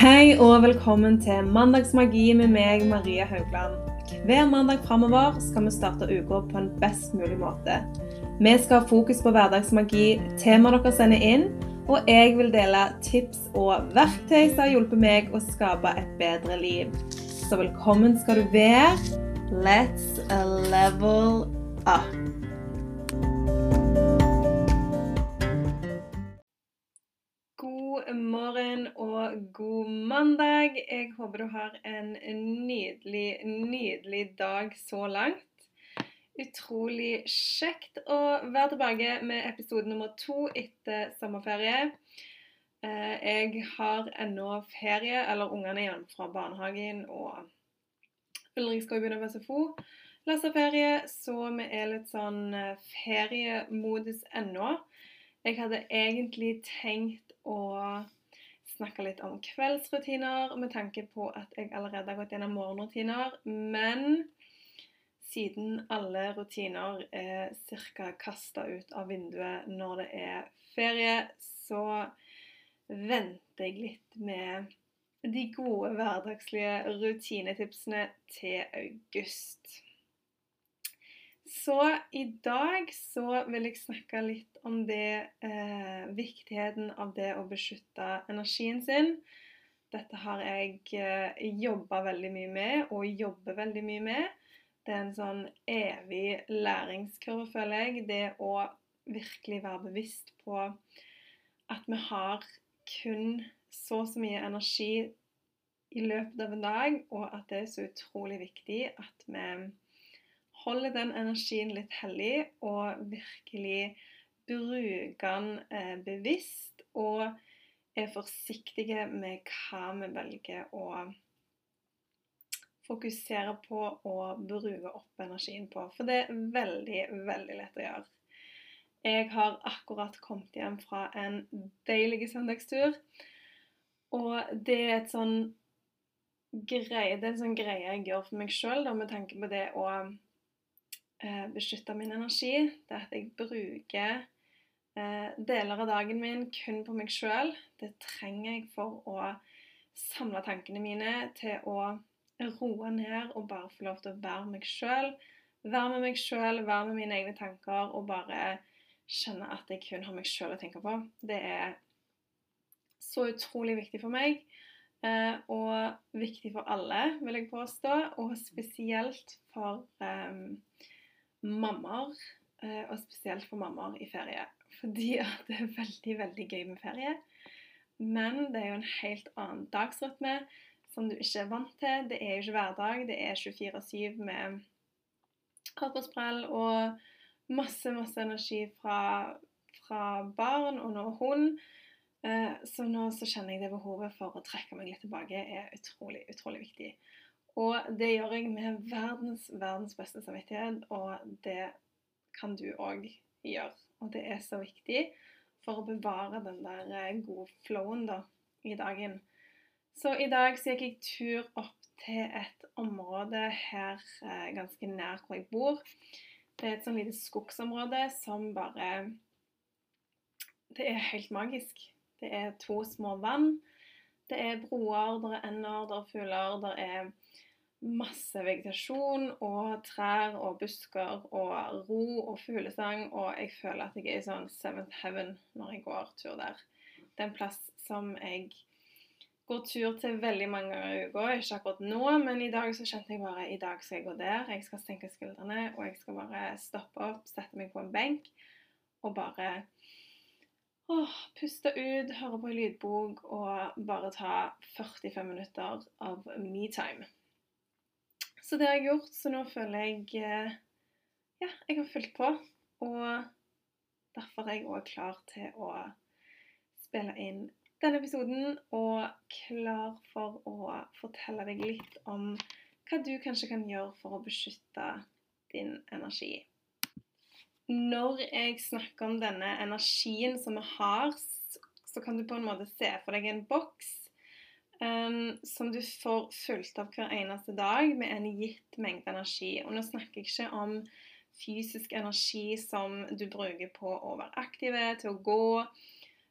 Hei og velkommen til Mandagsmagi med meg, Maria Haugland. Hver mandag framover skal vi starte uka på en best mulig måte. Vi skal ha fokus på hverdagsmagi, temaer dere sender inn, og jeg vil dele tips og verktøy som har hjulpet meg å skape et bedre liv. Så velkommen skal du være. Let's level up. Morgen og god mandag. Jeg håper du har en nydelig, nydelig dag så langt. Utrolig kjekt å være tilbake med episode nummer to etter sommerferie. Eh, Jeg har ennå ferie, eller ungene igjen fra barnehagen, og Ulrik skal jo begynne på SFO. Lese ferie, så vi er litt sånn eh, feriemodus ennå. Jeg hadde egentlig tenkt å snakke litt om kveldsrutiner med tanke på at jeg allerede har gått gjennom morgenrutiner, men siden alle rutiner er ca. kasta ut av vinduet når det er ferie, så venter jeg litt med de gode hverdagslige rutinetipsene til august. Så i dag så vil jeg snakke litt om det, eh, viktigheten av det å beskytte energien sin. Dette har jeg eh, jobba veldig mye med, og jobber veldig mye med. Det er en sånn evig læringskurve, føler jeg. Det å virkelig være bevisst på at vi har kun så og så mye energi i løpet av en dag, og at det er så utrolig viktig at vi holder den energien litt hellig og virkelig bruker den eh, bevisst og er forsiktige med hva vi velger å fokusere på og bruke opp energien på. For det er veldig, veldig lett å gjøre. Jeg har akkurat kommet hjem fra en deilig søndagstur. Og det er et sånn greie, det er en sånn greie jeg gjør for meg sjøl med tanke på det å eh, beskytte min energi. Det er at jeg bruker eh, deler av dagen min kun på meg sjøl. Det trenger jeg for å samle tankene mine til å roe ned og bare få lov til å være meg sjøl. Være med meg sjøl, være med mine egne tanker og bare kjenne at jeg kun har meg sjøl å tenke på. Det er så utrolig viktig for meg. Eh, og viktig for alle, vil jeg påstå. Og spesielt for eh, mammaer. Eh, og spesielt for mammaer i ferie. Fordi at det er veldig, veldig gøy med ferie. Men det er jo en helt annen dagsrytme som du ikke er vant til. Det er jo ikke hverdag. Det er 24-7 med arbeidsprell og masse, masse energi fra, fra barn og nå hund. Eh, så nå så kjenner jeg det behovet for å trekke meg litt tilbake er utrolig, utrolig viktig. Og det gjør jeg med verdens, verdens beste samvittighet, og det kan du òg gjøre. Og det er så viktig for å bevare den der eh, gode flowen da, i dagen. Så i dag så gikk jeg tur opp til et område her eh, ganske nær hvor jeg bor. Det er et sånn lite skogsområde som bare Det er helt magisk. Det er to små vann. Det er broer, det er ender, det er fugler, det er masse vegetasjon og trær og busker og ro og fuglesang, og jeg føler at jeg er i sånn seventh heaven når jeg går tur der. Det er en plass som jeg går tur til veldig mange ganger i uka. Ikke akkurat nå, men i dag så kjente jeg bare i dag skal jeg gå der. Jeg skal senke skuldrene, og jeg skal bare stoppe opp, sette meg på en benk og bare åh, puste ut, høre på en lydbok og bare ta 45 minutter av me-time. Så det har jeg gjort, så nå føler jeg eh, Ja, jeg har fulgt på. Og derfor er jeg òg klar til å spille inn denne episoden og klar for å fortelle deg litt om hva du kanskje kan gjøre for å beskytte din energi. Når jeg snakker om denne energien som vi har, så kan du på en måte se for deg en boks som du får fulgt opp hver eneste dag med en gitt mengde energi. Og nå snakker jeg ikke om fysisk energi som du bruker på å være aktive, til å gå,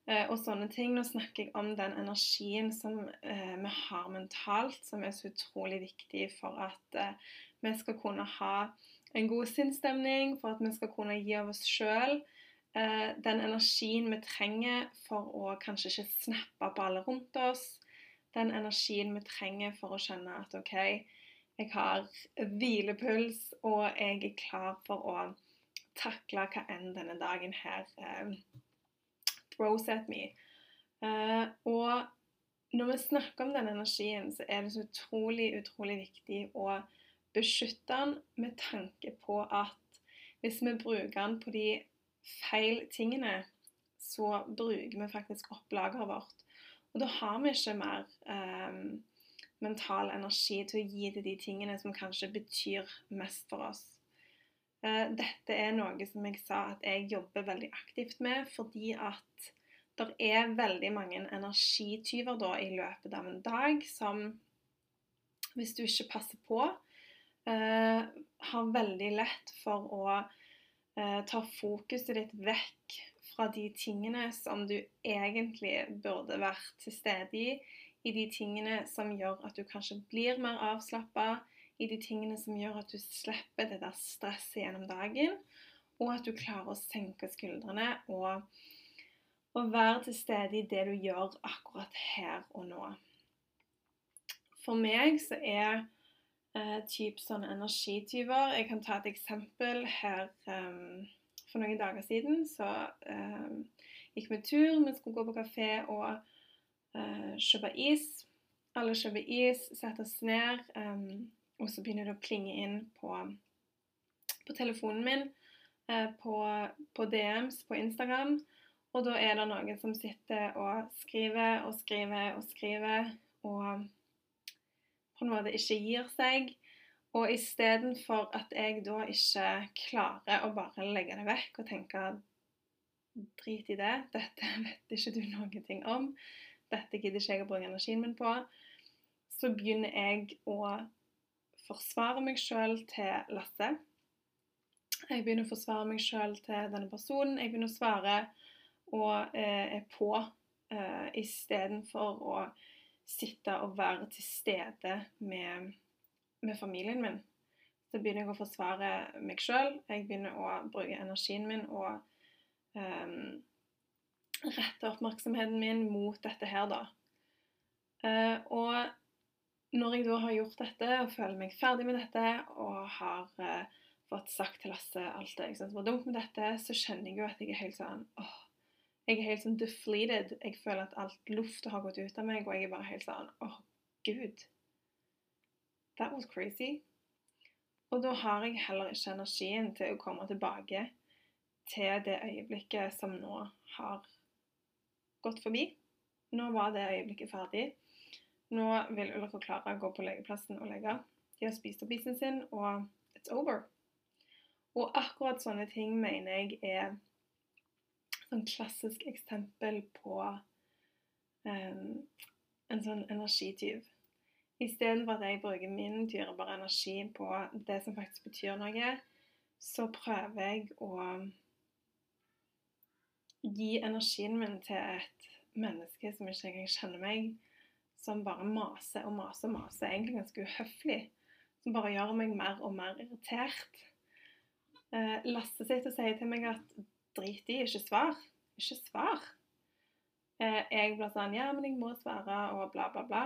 eh, og sånne ting. Nå snakker jeg om den energien som eh, vi har mentalt, som er så utrolig viktig for at eh, vi skal kunne ha en god sinnsstemning, for at vi skal kunne gi av oss sjøl den energien vi trenger for å kanskje ikke snappe på alle rundt oss. Den energien vi trenger for å skjønne at OK, jeg har hvilepuls, og jeg er klar for å takle hva enn denne dagen her eh, throws at me. Eh, og når vi snakker om denne energien, så er det så utrolig, utrolig viktig å beskytte den med tanke på at hvis vi bruker den på de feil tingene, så bruker vi faktisk opp lageret vårt. Og da har vi ikke mer eh, mental energi til å gi til de tingene som kanskje betyr mest for oss. Eh, dette er noe som jeg sa at jeg jobber veldig aktivt med, fordi at det er veldig mange energityver da i løpet av en dag som, hvis du ikke passer på, eh, har veldig lett for å eh, ta fokuset ditt vekk fra de tingene som du egentlig burde vært til stede i, i de tingene som gjør at du kanskje blir mer avslappa, i de tingene som gjør at du slipper det der stresset gjennom dagen, og at du klarer å senke skuldrene og, og være til stede i det du gjør akkurat her og nå. For meg så er eh, typ sånne energityver Jeg kan ta et eksempel her um, for noen dager siden. Så eh, gikk vi tur, vi skulle gå på kafé og eh, kjøpe is. Alle kjøper is, setter oss ned. Um, og så begynner det å plinge inn på, på telefonen min, eh, på, på, DMs på Instagram. Og da er det noen som sitter og skriver og skriver og skriver, og på en måte ikke gir seg. Og istedenfor at jeg da ikke klarer å bare legge det vekk og tenke drit i det, dette vet ikke du noen ting om, dette gidder ikke jeg å bruke energien min på, så begynner jeg å forsvare meg sjøl til Lasse. Jeg begynner å forsvare meg sjøl til denne personen. Jeg begynner å svare og eh, er på eh, istedenfor å sitte og være til stede med, med familien min. Så begynner jeg å forsvare meg sjøl. Jeg begynner å bruke energien min og um, rette oppmerksomheten min mot dette her, da. Uh, og når jeg da har gjort dette og føler meg ferdig med dette og har uh, fått sagt til Lasse alt det jeg syns var dumt med dette, så kjenner jeg jo at jeg er helt sånn åh, Jeg er helt sånn defleated. Jeg føler at alt lufta har gått ut av meg, og jeg er bare helt sånn åh, gud. That was crazy. Og da har jeg heller ikke energien til å komme tilbake til det øyeblikket som nå har gått forbi. Nå var det øyeblikket ferdig. Nå vil Ulrik og Klara gå på legeplassen og legge. De har spist opp isen sin, og it's over. Og akkurat sånne ting mener jeg er sånn klassisk eksempel på um, en sånn energityv. Istedenfor at jeg bruker min dyrebare energi på det som faktisk betyr noe, så prøver jeg å gi energien min til et menneske som ikke engang kjenner meg, som bare maser og maser og maser, egentlig ganske uhøflig. Som bare gjør meg mer og mer irritert. Eh, Lasse sitter og sier til meg at drit i, ikke svar. Ikke svar. Eh, jeg blir sånn ja, men jeg må svare, og bla, bla, bla.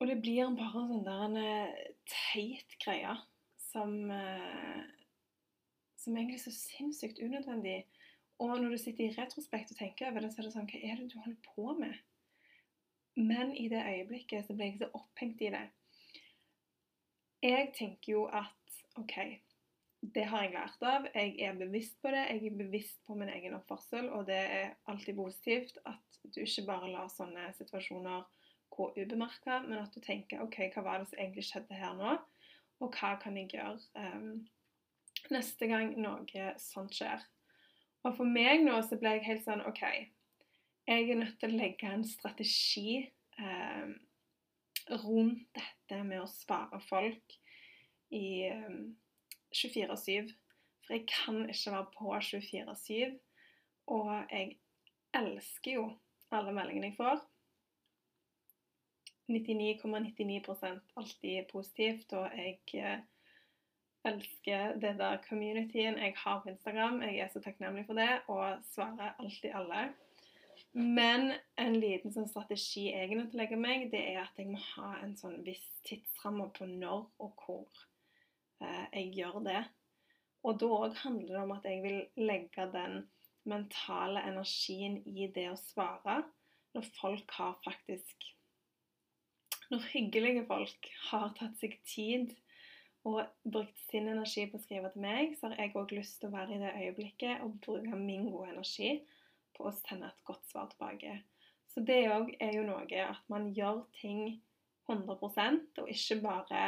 Og det blir bare en sånn der en eh, teit greie som eh, Som egentlig er så sinnssykt unødvendig. Og når du sitter i retrospekt og tenker over det, så er det sånn Hva er det du holder på med? Men i det øyeblikket så ble jeg så opphengt i det. Jeg tenker jo at OK, det har jeg lært av. Jeg er bevisst på det. Jeg er bevisst på min egen oppførsel, og det er alltid positivt at du ikke bare lar sånne situasjoner gå ubemerka, men at du tenker OK, hva var det som egentlig skjedde her nå, og hva kan jeg gjøre um, neste gang noe sånt skjer? Og for meg nå så ble jeg helt sånn OK, jeg er nødt til å legge en strategi um, rundt dette med å spare folk i um, 24-7. For jeg kan ikke være på 24-7. Og jeg elsker jo alle meldingene jeg får. 99,99% alltid positivt, og jeg eh, elsker det der communityen jeg har på Instagram. Jeg er så takknemlig for det og svarer alltid alle. Men en liten sånn strategi jeg er nødt til å legge meg, det er at jeg må ha en sånn viss tidsramme på når og hvor eh, jeg gjør det. Og da òg handler det om at jeg vil legge den mentale energien i det å svare når folk har faktisk Når hyggelige folk har tatt seg tid og brukt sin energi på å skrive til meg, så har jeg òg lyst til å være i det øyeblikket og bruke min gode energi på å sende et godt svar tilbake. Så det òg er jo noe at man gjør ting 100% og ikke bare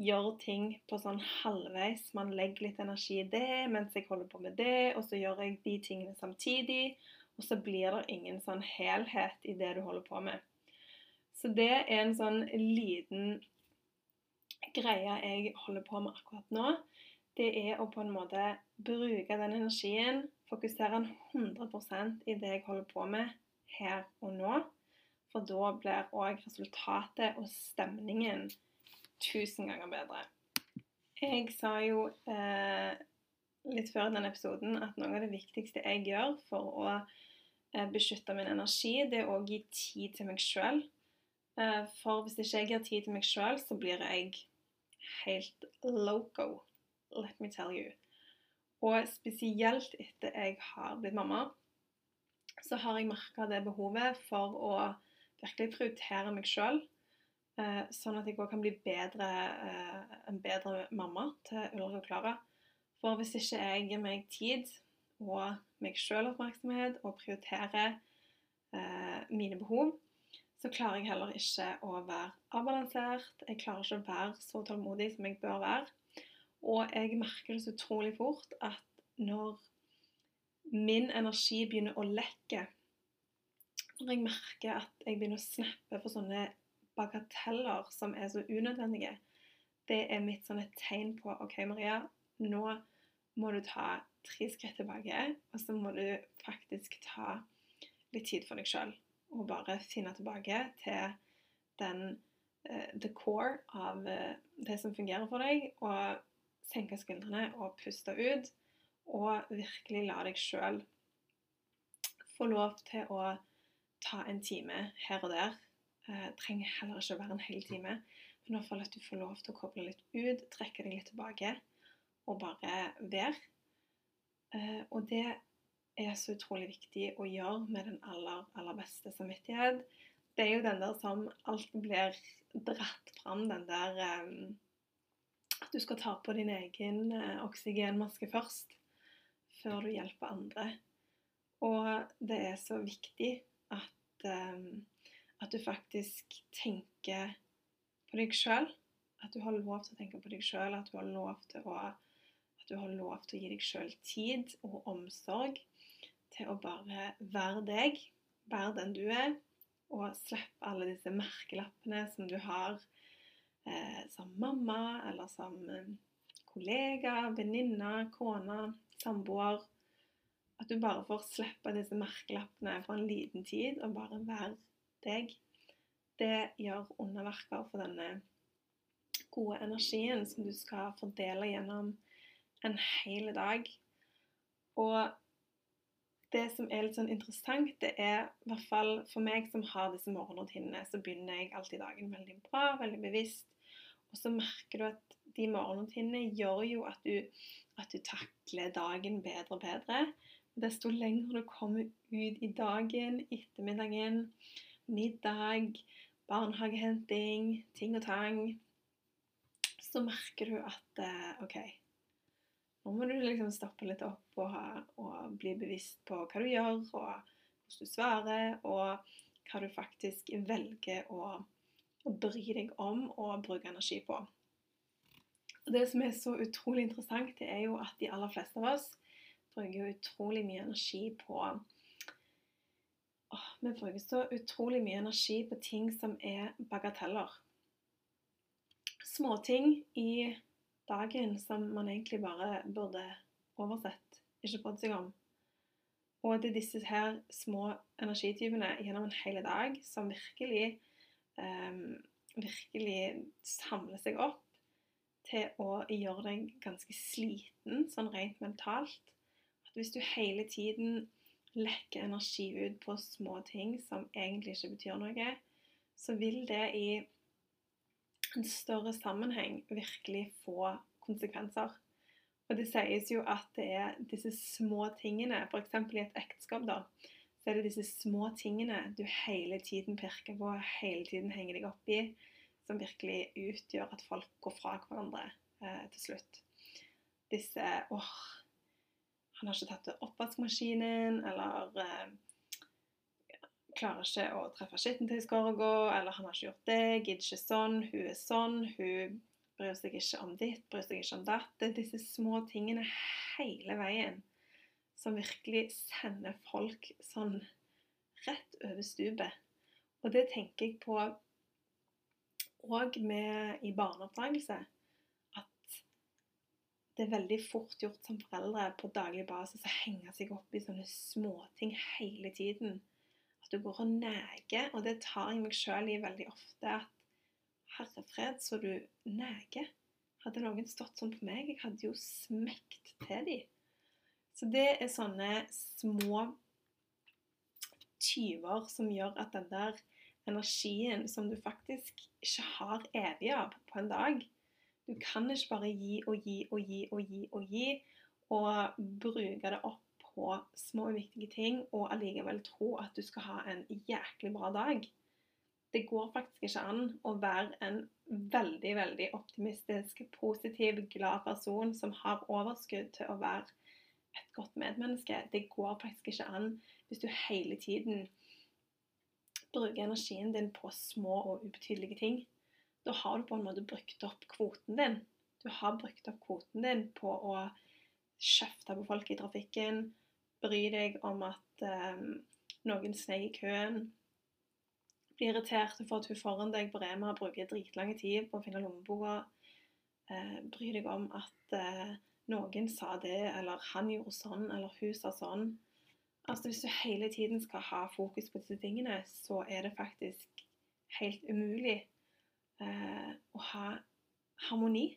gjør ting på sånn halvveis. Man legger litt energi i det mens jeg holder på med det, og så gjør jeg de tingene samtidig. Og så blir det ingen sånn helhet i det du holder på med. Så det er en sånn liten greie jeg holder på med akkurat nå. Det er å på en måte bruke den energien, fokusere 100% i det jeg holder på med her og nå. For da blir òg resultatet og stemningen tusen ganger bedre. Jeg sa jo eh, litt før denne episoden at noe av det viktigste jeg gjør for å eh, beskytte min energi, det er å gi tid til meg sjøl. Eh, for hvis ikke jeg gir tid til meg sjøl, så blir jeg helt loco. Let me tell you. Og spesielt etter jeg har blitt mamma, så har jeg merka det behovet for å virkelig prioritere meg sjøl. Eh, sånn at jeg òg kan bli bedre, eh, en bedre mamma til Ulrik og Klara. For hvis ikke jeg gir meg tid og meg sjøl oppmerksomhet og prioriterer mine behov, så klarer jeg heller ikke å være avbalansert. Jeg klarer ikke å være så tålmodig som jeg bør være. Og jeg merker det så utrolig fort at når min energi begynner å lekke, når jeg merker at jeg begynner å snappe for sånne bagateller som er så unødvendige, det er mitt sånn tegn på OK, Maria, nå må du ta tre skritt tilbake, og så må du faktisk ta litt tid for deg sjøl. Og bare finne tilbake til den uh, the core av uh, det som fungerer for deg, og senke skuldrene og puste ut. Og virkelig la deg sjøl få lov til å ta en time her og der Uh, trenger heller ikke å være en hel time. Men i hvert fall at du får lov til å koble litt ut, trekke deg litt tilbake og bare være. Uh, og det er så utrolig viktig å gjøre med den aller, aller beste samvittighet. Det er jo den der som alltid blir dratt fram, den der um, At du skal ta på din egen uh, oksygenmaske først, før du hjelper andre. Og det er så viktig at um, at du faktisk tenker på deg sjøl. At du har lov til å tenke på deg sjøl, at du har lov til å at du har lov til å gi deg sjøl tid og omsorg til å bare være deg, være den du er, og slippe alle disse merkelappene som du har eh, som mamma eller som eh, kollega, venninne, kone, samboer. At du bare får slippe disse merkelappene for en liten tid og bare være deg, det gjør underverker for denne gode energien som du skal fordele gjennom en hel dag. Og det som er litt sånn interessant, det er i hvert fall for meg som har disse morgenrutinene, så begynner jeg alltid dagen veldig bra, veldig bevisst. Og så merker du at de morgenrutinene gjør jo at du, at du takler dagen bedre og bedre. Desto lenger du kommer ut i dagen, ettermiddagen, middag, barnehagehenting, ting og tang, så merker du at eh, OK, nå må du liksom stoppe litt opp og, og, bli bevisst på hva du gjør, og hvordan du svarer, og hva du faktisk velger å, å bry deg om og bruke energi på. Og Det som er så utrolig interessant, det er jo at de aller fleste av oss bruker utrolig mye energi på åh, Vi bruker så utrolig mye energi på ting som er bagateller. Småting i dagen som man egentlig bare burde oversett, ikke brydd seg om. Og det er disse her små energitypene gjennom en hel dag som virkelig, um, virkelig samler seg opp til å gjøre deg ganske sliten, sånn rent mentalt. At hvis du hele tiden lekker energi ut på små ting som egentlig ikke betyr noe, så vil det i en større sammenheng virkelig få konsekvenser. Og det sies jo at det er disse små tingene, f.eks. i et ekteskap, da, så er det disse små tingene du hele tiden pirker på, hele tiden henger deg opp i, som virkelig utgjør at folk går fra hverandre eh, til slutt. Disse åh, han har ikke tatt oppvaskmaskinen, eller eh, klarer ikke å treffe skittentøyskorga, eller han har ikke gjort det, gidder ikke sånn, hun er sånn, hun bryr seg ikke om ditt, bryr seg ikke om datt. Det er disse små tingene hele veien som virkelig sender folk sånn rett over stupet. Og det tenker jeg på òg i barneoppdragelse. At det er veldig fort gjort som foreldre på daglig basis å henge seg opp i sånne småting hele tiden at du går og neger. Og det tar jeg meg sjøl i veldig ofte. At herre fred, så du neger. Hadde noen stått sånn på meg, jeg hadde jo smekt til dem. Så det er sånne små tyver som gjør at den der energien som du faktisk ikke har evig av på en dag Du kan ikke bare gi og gi og gi og gi og gi og bruke det opp på små, viktige ting og allikevel tro at du skal ha en jæklig bra dag. Det går faktisk ikke an å være en veldig, veldig optimistisk, positiv, glad person som har overskudd til å være et godt medmenneske. Det går faktisk ikke an hvis du hele tiden bruker energien din på små og ubetydelige ting. Da har du på en måte brukt opp kvoten din. Du har brukt opp kvoten din på å kjefte på folk i trafikken, bry deg om at um, noen sneik i køen. Bli irritert for at hun foran deg på Rema bruker dritlang tid på å finne lommeboka. Uh, bry deg om at uh, noen sa det, eller han gjorde sånn, eller hun sa sånn. Altså Hvis du hele tiden skal ha fokus på disse tingene, så er det faktisk helt umulig uh, å ha harmoni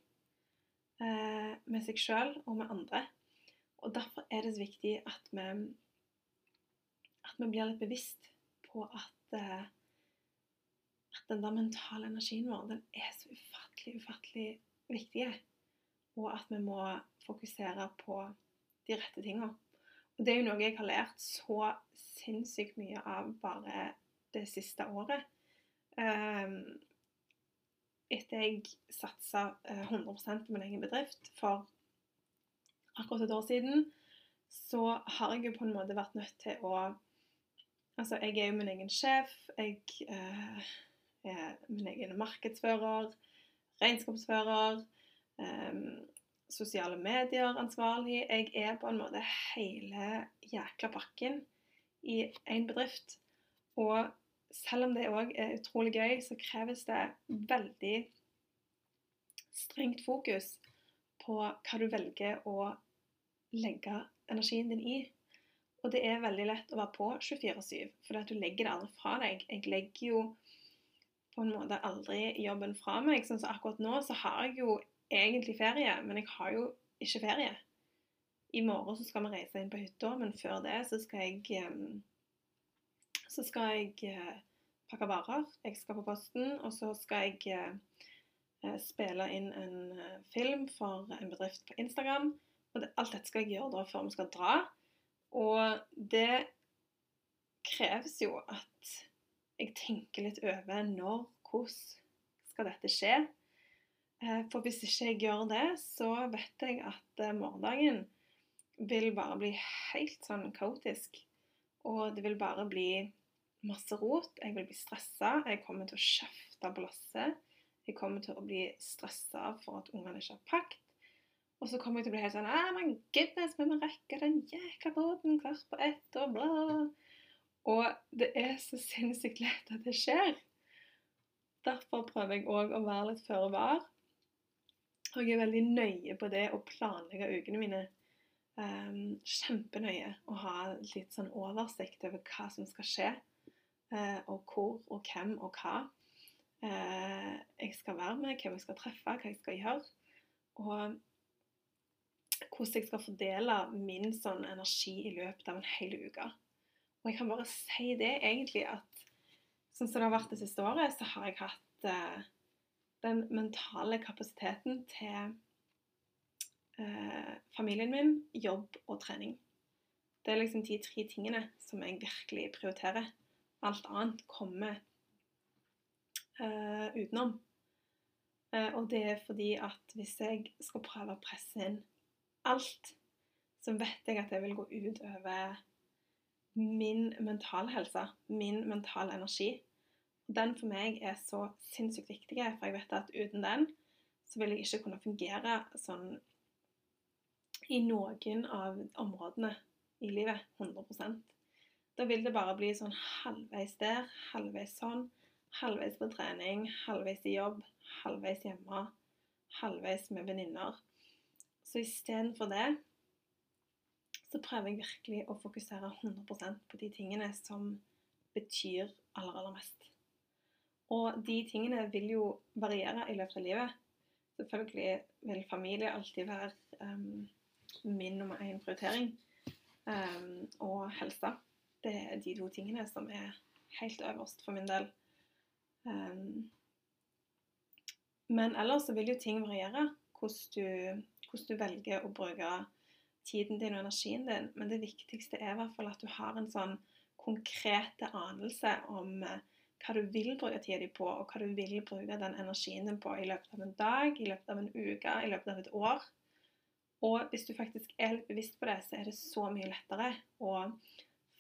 med seg sjøl og med andre. Og Derfor er det så viktig at vi, at vi blir litt bevisst på at, uh, at den der mentale energien vår den er så ufattelig, ufattelig viktig. Og at vi må fokusere på de rette tingene. Og Det er jo noe jeg har lært så sinnssykt mye av bare det siste året. Um, etter jeg satsa 100 eh, på min egen bedrift for akkurat et år siden, så har jeg jo på en måte vært nødt til å Altså, jeg er jo min egen sjef. Jeg eh, er min egen markedsfører, regnskapsfører, eh, sosiale medier-ansvarlig. Jeg er på en måte hele jækla pakken i én bedrift. Og selv om det òg er utrolig gøy, så kreves det veldig strengt fokus på hva du velger å legge energien din i. Og det er veldig lett å være på 24-7, for du legger det aldri fra deg. Jeg legger jo på en måte aldri jobben fra meg. Sånn som akkurat nå så har jeg jo egentlig ferie, men jeg har jo ikke ferie. I morgen så skal vi reise inn på hytta, men før det så skal jeg Så skal jeg eh, pakke varer. Jeg skal på posten, og så skal jeg eh, spille inn en eh, film for en bedrift på Instagram. Og det, alt dette skal jeg gjøre da før vi skal dra. Og det kreves jo at jeg tenker litt over når, hvordan skal dette skje. Eh, for hvis ikke jeg gjør det, så vet jeg at eh, morgendagen vil bare bli helt sånn kaotisk. Og det vil bare bli masse rot. Jeg vil bli stressa. Jeg kommer til å kjefte på lasset. Jeg kommer til å bli stressa for at ungene ikke har pakket. Og så kommer jeg til å bli helt sånn ah, my goodness, vi må rekke den jækla båten hvert på ett, og bla. Og det er så sinnssykt lett at det skjer. Derfor prøver jeg òg å være litt føre var. Og jeg er veldig nøye på det å planlegge ukene mine. um, kjempenøye å ha litt sånn oversikt over hva som skal skje, uh, og hvor og hvem og hva uh, jeg skal være med, hvem jeg skal treffe, hva jeg skal gjøre. Og hvordan jeg skal fordele min sånn energi i løpet av en hel uke. Og jeg kan bare si det egentlig at sånn som det har vært det siste året, så har jeg hatt uh, den mentale kapasiteten til uh, familien min, jobb og trening. Det er liksom de tre tingene som jeg virkelig prioriterer. Alt annet kommer uh, utenom. og det er fordi at hvis jeg skal prøve å presse inn alt, så vet jeg at det vil gå ut over min mentalhelse, min mentale energi. Den for meg er så sinnssykt viktig, for jeg vet at uten den så vil jeg ikke kunne fungere sånn i noen av områdene i livet 100% Da vil det bare bli sånn halvveis der, halvveis sånn, halvveis på trening, halvveis i jobb, halvveis hjemme, halvveis med venninner. Så istedenfor det så prøver jeg virkelig å fokusere 100% på de tingene som betyr aller, aller mest. Og de tingene vil jo variere i løpet av livet. Selvfølgelig vil familie alltid være um, min nummer én prioritering. Um, og helse. Det er de to tingene som er helt øverst for min del. Um, men ellers så vil jo ting variere. Hvordan du, hvordan du velger å bruke tiden din og energien din, men det viktigste er i hvert fall at du har en sånn konkrete anelse om eh, hva du vil bruke tida di på, og hva du vil bruke den energien din på i løpet av en dag, i løpet av en uke, i løpet av et år. Og hvis du faktisk er litt bevisst på det, så er det så mye lettere å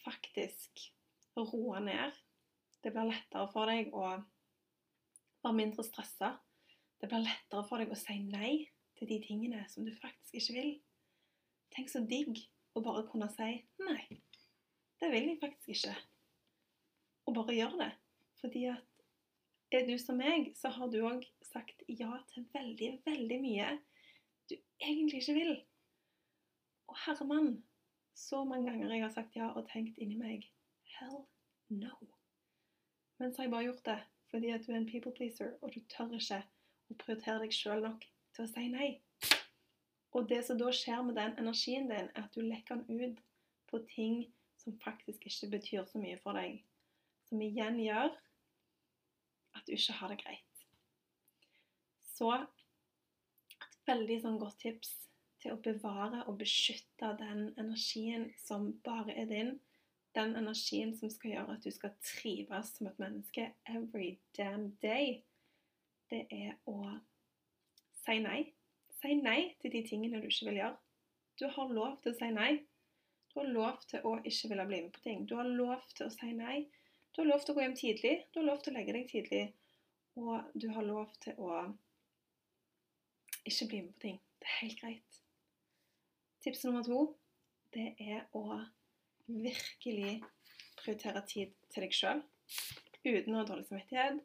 faktisk roe ned. Det blir lettere for deg å være mindre stressa. Det blir lettere for deg å si nei til de tingene som du faktisk ikke vil. Tenk så digg å bare kunne si nei. Det vil jeg faktisk ikke. Og bare gjøre det. Fordi at er du som meg, så har du òg sagt ja til veldig, veldig mye du egentlig ikke vil. Og herremann, så mange ganger jeg har sagt ja og tenkt inni meg hell no. Men så har jeg bare gjort det fordi at du er en people pleaser, og du tør ikke å prioritere deg sjøl nok til å si nei. Og det som da skjer med den energien din, er at du lekker den ut på ting som faktisk ikke betyr så mye for deg. Som igjen gjør at du ikke har det greit. Så et veldig sånn godt tips til å bevare og beskytte den energien som bare er din, den energien som skal gjøre at du skal trives som et menneske every damn day, det er å si nei Si nei til de tingene du ikke vil gjøre. Du har lov til å si nei. Du har lov til å ikke ville bli med på ting. Du har lov til å si nei. Du har lov til å gå hjem tidlig. Du har lov til å legge deg tidlig. Og du har lov til å ikke bli med på ting. Det er helt greit. Tips nummer to det er å virkelig prioritere tid til deg sjøl uten å ha dårlig samvittighet.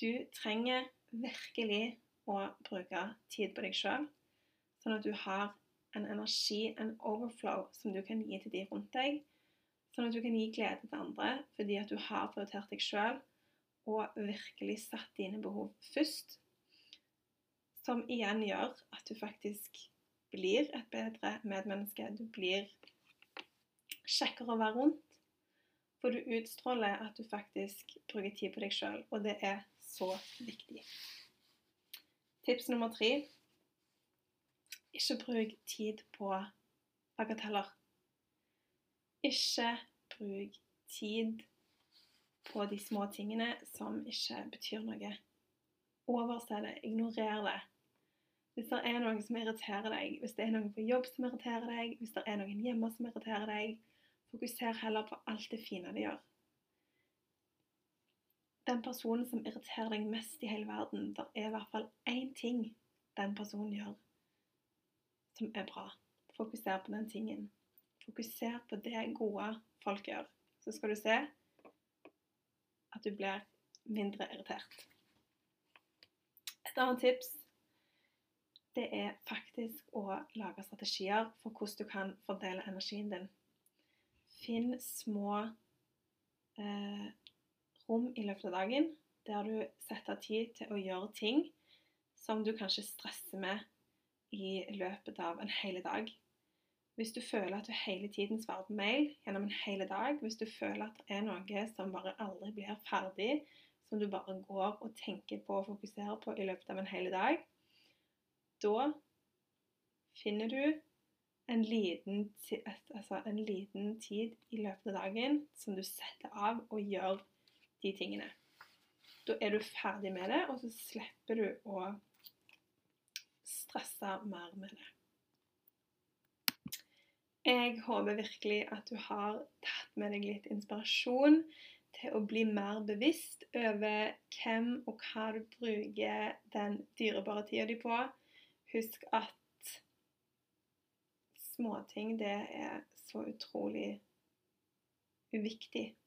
Du trenger virkelig å bruke tid på deg sjøl, sånn at du har en energi, en overflow, som du kan gi til de rundt deg. Sånn at du kan gi glede til andre fordi at du har prioritert deg sjøl og virkelig satt dine behov først. Som igjen gjør at du faktisk blir et bedre medmenneske. Du blir kjekkere å være rundt. For du utstråler at du faktisk bruker tid på deg sjøl, og det er så viktig. Tips nummer tre ikke bruk tid på bagateller. Ikke bruk tid på de små tingene som ikke betyr noe. Overse det. Ignorer det. Hvis det er noen som irriterer deg, hvis det er noen på jobb som irriterer deg, hvis det er noen hjemme som irriterer deg, fokuser heller på alt det fine de gjør den personen som irriterer deg mest i hele verden, det er i hvert fall én ting den personen gjør som er bra. Fokuser på den tingen. Fokuser på det gode folk gjør. Så skal du se at du blir mindre irritert. Et annet tips det er faktisk å lage strategier for hvordan du kan fordele energien din. Finn små eh, rom i løpet av dagen der du setter av tid til å gjøre ting som du kanskje stresser med i løpet av en hel dag. Hvis du føler at du hele tiden svarer på mail gjennom en hel dag, hvis du føler at det er noe som bare aldri blir ferdig, som du bare går og tenker på og fokuserer på i løpet av en hel dag, da finner du en liten, altså en liten tid i løpet av dagen som du setter av og gjør de tingene. Da er du ferdig med det, og så slipper du å stresse mer med det. Jeg håper virkelig at du har tatt med deg litt inspirasjon til å bli mer bevisst over hvem og hva du bruker den dyrebare tida di på. Husk at småting, det er så utrolig uviktig.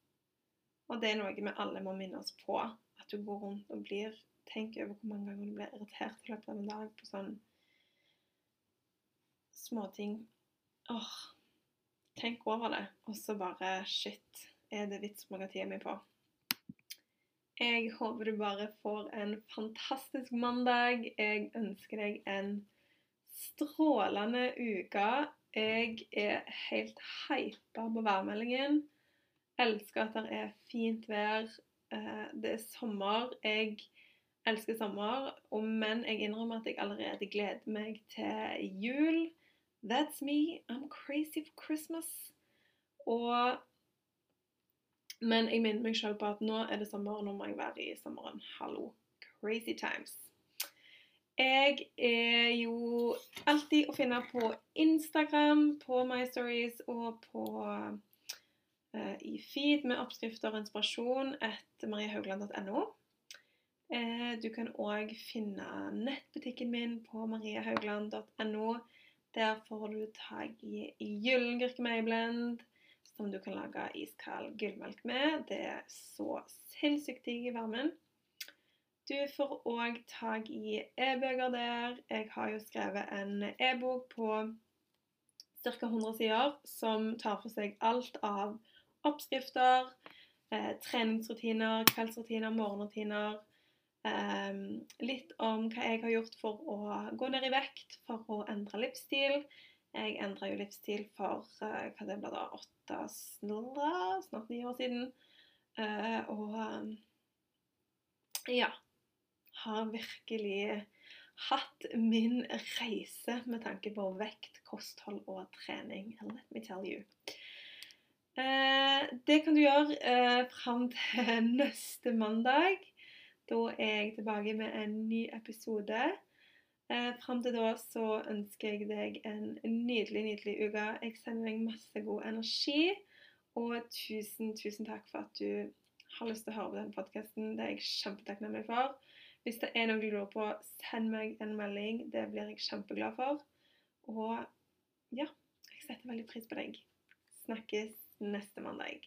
Og det er noe vi alle må minne oss på. At du går rundt og blir Tenk over hvor mange ganger du blir irritert i løpet av en dag på sånne småting. Åh, tenk over det, og så bare Shit, er det vits å bruke tida mi på? Jeg håper du bare får en fantastisk mandag. Jeg ønsker deg en strålende uke. Jeg er helt hypa på værmeldingen. Elsker at det er fint vær. Eh, det er sommer. Jeg elsker sommer, men jeg innrømmer at jeg allerede gleder meg til jul. That's me. I'm crazy for Christmas. Og Men jeg minner meg selv på at nå er det sommer, nå må jeg være i sommeren. Hallo. Crazy times. Jeg er jo alltid å finne på Instagram, på My Stories og på i feed med oppskrifter og inspirasjon etter mariehaugland.no. Uh, du kan òg finne nettbutikken min på mariehaugland.no. Der får du tak i gyllengurkemeieblend, som du kan lage iskald gullmelk med. Det er så sinnssykt digg i varmen. Du får òg tak i e-bøker der. Jeg har jo skrevet en e-bok på ca. 100 sider som tar for seg alt av oppskrifter, eh, treningsrutiner, kveldsrutiner, morgenrutiner Eh, litt om hva jeg har gjort for å gå ned i vekt, for å endre livsstil. Jeg endra jo livsstil for eh, hva det ble da, åtte, snart ni år siden. Uh, og um, ja Har virkelig hatt min reise med tanke på vekt, kosthold og trening. Let me tell you. Uh, det kan du gjøre uh, fram til neste mandag. Da er jeg tilbake med en ny episode. Eh, Fram til da så ønsker jeg deg en nydelig, nydelig uke. Jeg sender deg masse god energi. Og tusen, tusen takk for at du har lyst til å høre på denne podkasten. Det er jeg kjempetakknemlig for. Hvis det er noe du lurer på, send meg en melding. Det blir jeg kjempeglad for. Og ja, jeg setter veldig pris på deg. Snakkes neste mandag.